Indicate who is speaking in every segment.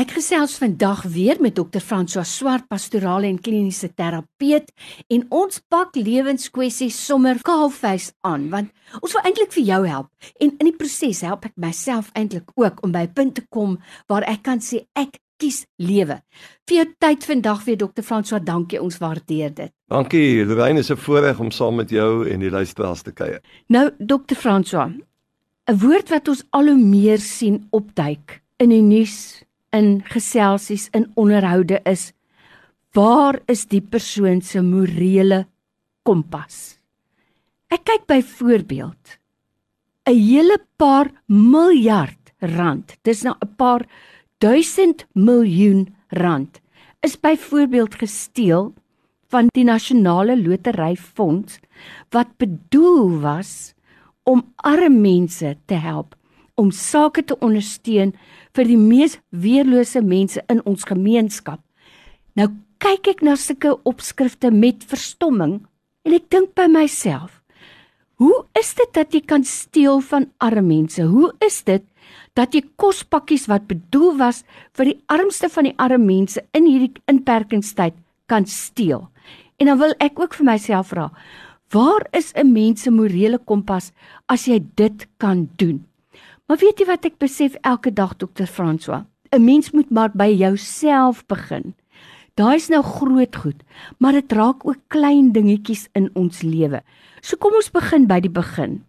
Speaker 1: Ek gesels vandag weer met Dr. François Swart, pastorale en kliniese terapeut, en ons pak lewenskwessies sommer kaalvuis aan, want ons wil eintlik vir jou help. En in die proses help ek myself eintlik ook om by 'n punt te kom waar ek kan sê ek kies lewe. Vir jou tyd vandag weer Dr. François, dankie, ons waardeer dit.
Speaker 2: Dankie, Lorraine, is 'n voorreg om saam met jou en die luisteraars te kuier.
Speaker 1: Nou, Dr. François, 'n woord wat ons al hoe meer sien opduik in die nuus in geselsies in onderhoude is waar is die persoon se morele kompas? Ek kyk byvoorbeeld 'n hele paar miljard rand dis nou 'n paar duisend miljoen rand is byvoorbeeld gesteel van die nasionale lotery fonds wat bedoel was om arme mense te help om sake te ondersteun vir die mees weerlose mense in ons gemeenskap. Nou kyk ek na sulke opskrifte met verstomming en ek dink by myself, hoe is dit dat jy kan steel van arme mense? Hoe is dit dat jy kospakkies wat bedoel was vir die armste van die arme mense in hierdie inperkingstyd kan steel? En dan wil ek ook vir myself vra, waar is 'n mens se morele kompas as jy dit kan doen? Maar weet jy wat ek besef elke dag dokter François? 'n Mens moet maar by jouself begin. Daai's nou groot goed, maar dit raak ook klein dingetjies in ons lewe. So kom ons begin by die begin.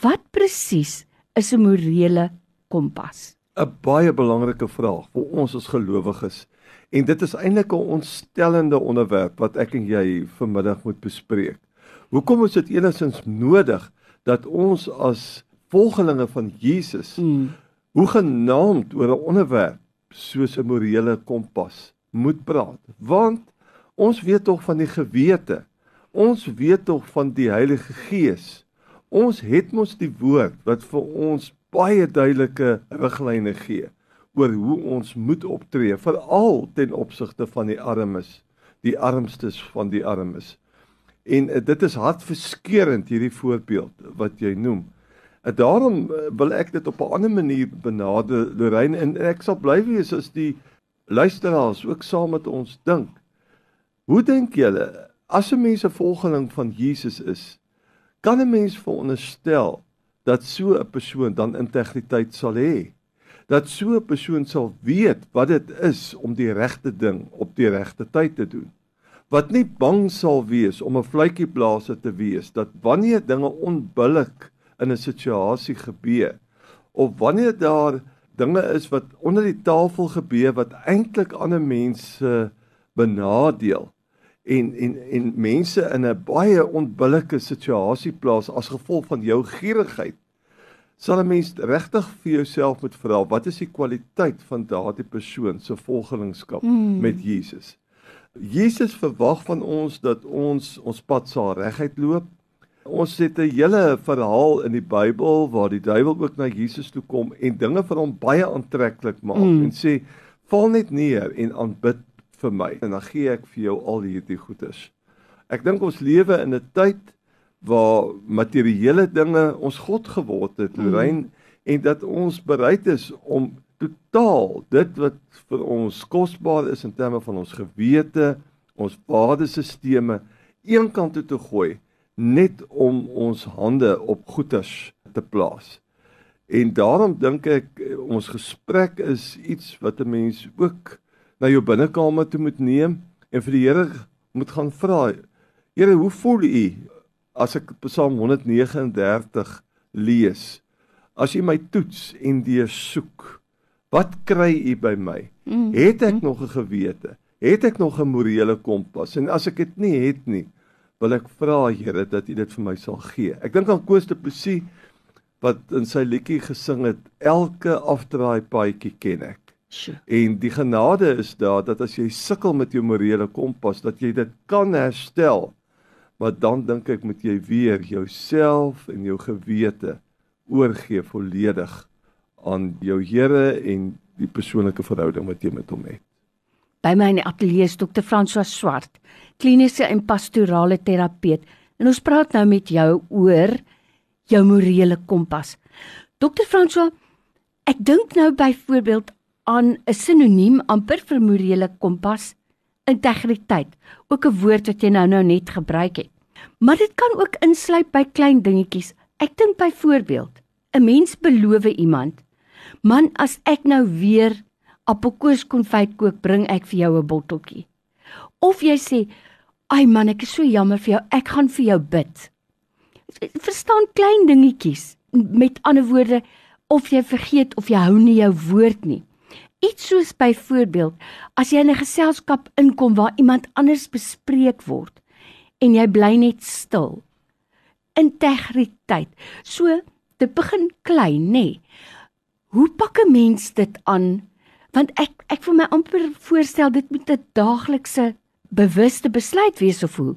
Speaker 1: Wat presies is 'n morele kompas?
Speaker 2: 'n Baie belangrike vraag vir ons as gelowiges. En dit is eintlik 'n ontstellende onderwerp wat ek en jy vanmiddag moet bespreek. Hoekom is dit enigstens nodig dat ons as volgelinge van Jesus mm. hoe genaamd oor 'n onderwerp soos 'n morele kompas moet praat. Want ons weet tog van die gewete ons weet tog van die Heilige Gees. Ons het mos die woord wat vir ons baie duidelike riglyne gee oor hoe ons moet optree veral ten opsigte van die armes die armstes van die armes. En uh, dit is hartverskeurende hierdie voorbeeld wat jy noem daarom eh, wil ek dit op 'n ander manier benader Lorraine en ek sal bly wees as die luisteraars ook saam met ons dink. Hoe dink julle as 'n mens 'n volgeling van Jesus is, kan 'n mens veronderstel dat so 'n persoon dan integriteit sal hê? Dat so 'n persoon sal weet wat dit is om die regte ding op die regte tyd te doen? Wat nie bang sal wees om 'n vletjieblaser te wees dat wanneer dinge onbillik in 'n situasie gebeur of wanneer daar dinge is wat onder die tafel gebeur wat eintlik ander mense benadeel en en en mense in 'n baie onbillike situasie plaas as gevolg van jou gierigheid sal 'n mens regtig vir jouself moet vra wat is die kwaliteit van daardie persoon se volgelingskap mm. met Jesus Jesus verwag van ons dat ons ons pad sal reguit loop Ons het 'n hele verhaal in die Bybel waar die duiwel ook na Jesus toe kom en dinge vir hom baie aantreklik maak mm. en sê val net neer en aanbid vir my en dan gee ek vir jou al hierdie goedes. Ek dink ons lewe in 'n tyd waar materiële dinge ons God geword het, mm. Lorraine, mm. en dat ons bereid is om totaal dit wat vir ons kosbaar is in terme van ons gewete, ons waardesisteme eenkant toe te gooi net om ons hande op goeders te plaas. En daarom dink ek ons gesprek is iets wat 'n mens ook na jou binnekamer toe moet neem en vir die Here moet gaan vra. Here, hoe voel u as ek Psalm 139 lees? As u my toets en deursoek, wat kry u by my? Mm. Het ek nog 'n gewete? Het ek nog 'n morele kompas? En as ek dit nie het nie, wil ek vra Here dat U dit vir my sal gee. Ek dink aan Koos de Plessis wat in sy liedjie gesing het elke afdraai paadjie ken ek. Sure. En die genade is daar dat as jy sukkel met jou morele kompas dat jy dit kan herstel. Maar dan dink ek moet jy weer jouself en jou gewete oorgee volledig aan jou Here en die persoonlike verhouding wat jy met hom het.
Speaker 1: By my in die ateljee is Dr. François Swart, kliniese en pastorale terapeut. En ons praat nou met jou oor jou morele kompas. Dr. François, ek dink nou byvoorbeeld aan 'n sinoniem amper vir morele kompas, integriteit, ook 'n woord wat jy nou nou net gebruik het. Maar dit kan ook insluit by klein dingetjies. Ek dink byvoorbeeld, 'n mens beloof iemand, "Man, as ek nou weer appelkoeskonfyt kook, bring ek vir jou 'n botteltjie." Of jy sê, "Ai man, ek is so jammer vir jou, ek gaan vir jou bid." Verstaan klein dingetjies. Met ander woorde, of jy vergeet of jy hou nie jou woord nie. Iets soos byvoorbeeld, as jy in 'n geselskap inkom waar iemand anders bespreek word en jy bly net stil. Integriteit. So, dit begin klein, nê. Hoe pak 'n mens dit aan? Want ek ek vir my amper voorstel dit moet 'n daaglikse bewuste besluit wees of hoe.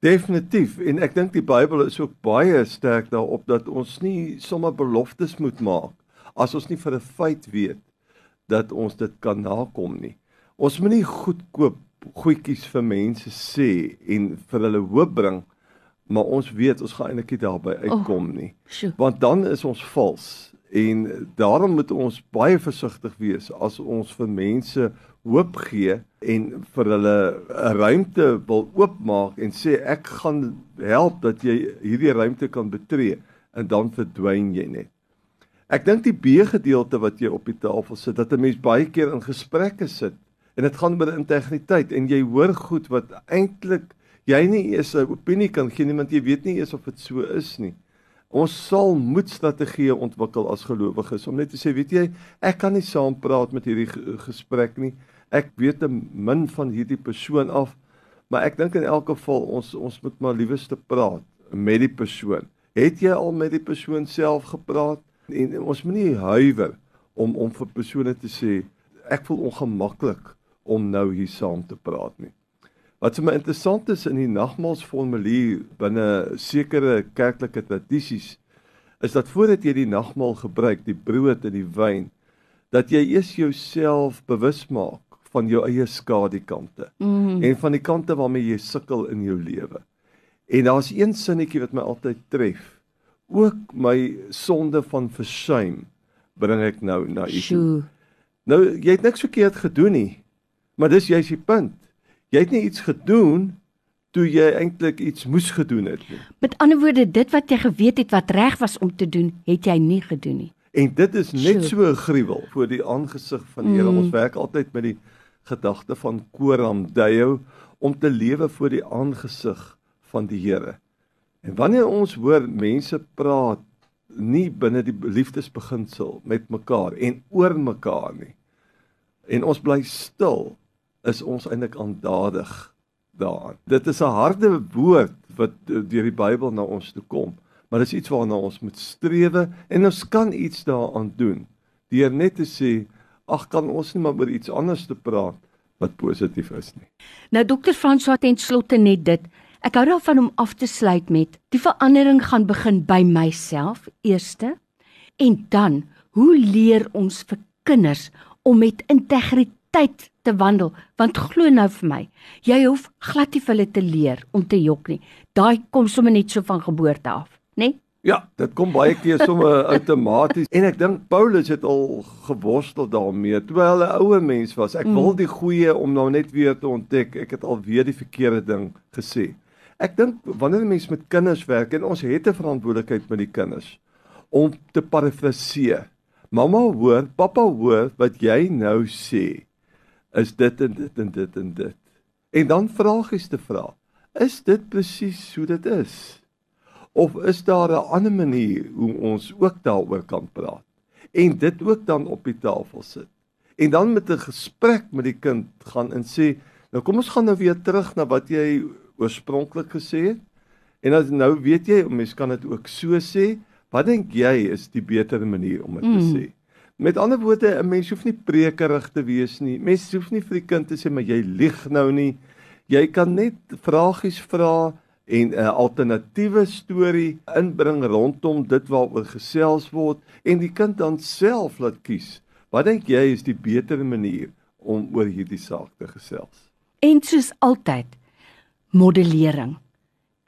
Speaker 2: Definitief en ek dink die Bybel is ook baie sterk daarop dat ons nie sommer beloftes moet maak as ons nie vir 'n feit weet dat ons dit kan nakom nie. Ons moenie goedkoop goedjies vir mense sê en vir hulle hoop bring, maar ons weet ons gaan eintlik nie daarby uitkom nie.
Speaker 1: Oh,
Speaker 2: Want dan is ons vals en daarom moet ons baie versigtig wees as ons vir mense hoop gee en vir hulle 'n ruimte wil oopmaak en sê ek gaan help dat jy hierdie ruimte kan betree en dan verdwyn jy net. Ek dink die B gedeelte wat jy op die tafel sit, dat 'n mens baie keer in gesprekke sit en dit gaan oor integriteit en jy hoor goed wat eintlik jy nie eers 'n opinie kan gee nie want jy weet nie eers of dit so is nie. Ons sal moet strategieë ontwikkel as gelowiges om net te sê, weet jy, ek kan nie saam praat met hierdie gesprek nie. Ek weet te min van hierdie persoon af, maar ek dink in elk geval ons ons moet maar lieweste praat met die persoon. Het jy al met die persoon self gepraat? En ons moenie huiwer om om vir persone te sê ek voel ongemaklik om nou hier saam te praat nie. Wat vir my interessant is in die nagmaalsformulier binne sekere kerklike tradisies is dat voordat jy die nagmaal gebruik, die brood en die wyn, dat jy eers jouself bewus maak van jou eie skadukante mm -hmm. en van die kante waarmee jy sukkel in jou lewe. En daar's een sinnetjie wat my altyd tref ook my sonde van versuim bring ek nou na u toe. Nou jy het niks verkeerd gedoen nie. Maar dis jy's die punt. Jy het nie iets gedoen toe jy eintlik iets moes gedoen het nie.
Speaker 1: Met ander woorde, dit wat jy geweet het wat reg was om te doen, het jy nie gedoen nie.
Speaker 2: En dit is net so 'n gruwel voor die aangesig van die Here. Mm. Ons werk altyd met die gedagte van Koram Deo om te lewe voor die aangesig van die Here. En wanneer ons hoor mense praat nie binne die liefdesbeginsel met mekaar en oor mekaar nie en ons bly stil is ons eintlik aandadig daaraan. Dit is 'n harde woord wat deur die Bybel na ons toe kom, maar dis iets waarna ons moet strewe en ons kan iets daaraan doen. Deur net te sê, ag kan ons nie maar oor iets anders te praat wat positief is nie.
Speaker 1: Nou dokter François ten slotte net dit Ek hou daarvan om af te sluit met die verandering gaan begin by myself eerste en dan hoe leer ons vir kinders om met integriteit te wandel want glo nou vir my jy hoef glad nie vir hulle te leer om te jok nie daai kom sommer net so van geboorte af nê nee?
Speaker 2: Ja, dit kom baie keer sommer outomaties en ek dink Paulus het al geworstel daarmee terwyl hy 'n ouer mens was. Ek mm. wil die goeie om nou net weer te ontdek. Ek het al weer die verkeerde ding gesê. Ek dink wanneer 'n mens met kinders werk en ons het 'n verantwoordelikheid met die kinders om te parafraseer. Mamma hoor, pappa hoor wat jy nou sê. Is dit en dit en dit en dit. En dan vragies te vra. Is dit presies hoe dit is? Of is daar 'n ander manier hoe ons ook daaroor kan praat? En dit ook dan op die tafel sit. En dan met 'n gesprek met die kind gaan en sê, nou kom ons gaan nou weer terug na wat jy oorspronklik gesê het. En as nou weet jy, mens kan dit ook so sê. Wat dink jy is die beter manier om dit mm. te sê? Met ander woorde, 'n mens hoef nie prekerig te wees nie. Mens hoef nie vir die kind te sê maar jy lieg nou nie. Jy kan net vragies vra en 'n alternatiewe storie inbring rondom dit waaroor gesels word en die kind dan self laat kies. Wat dink jy is die beter manier om oor hierdie saak te gesels?
Speaker 1: En soos altyd, modellering.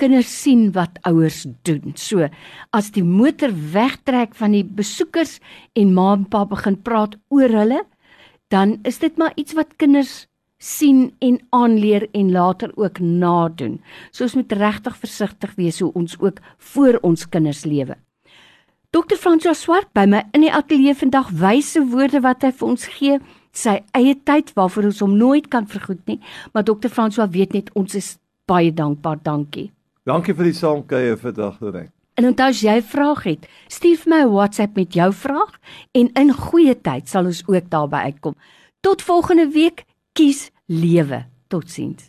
Speaker 1: Kinders sien wat ouers doen. So as die motor wegtrek van die besoekers en ma en pa begin praat oor hulle, dan is dit maar iets wat kinders sien en aanleer en later ook nadoen. So ons moet regtig versigtig wees hoe ons ook voor ons kinders lewe. Dr. François Swart by my in die ateljee vandag wyse woorde wat hy vir ons gee, sy eie tyd waarvoor ons hom nooit kan vergoed nie, maar Dr. François weet net ons is baie dankbaar, dankie.
Speaker 2: Dankie vir die saamkuier vandag, Lorraine.
Speaker 1: En onthou as jy 'n vraag het, stuur vir my 'n WhatsApp met jou vraag en in goeie tyd sal ons ook daarby uitkom. Tot volgende week, kies lewe. Totsiens.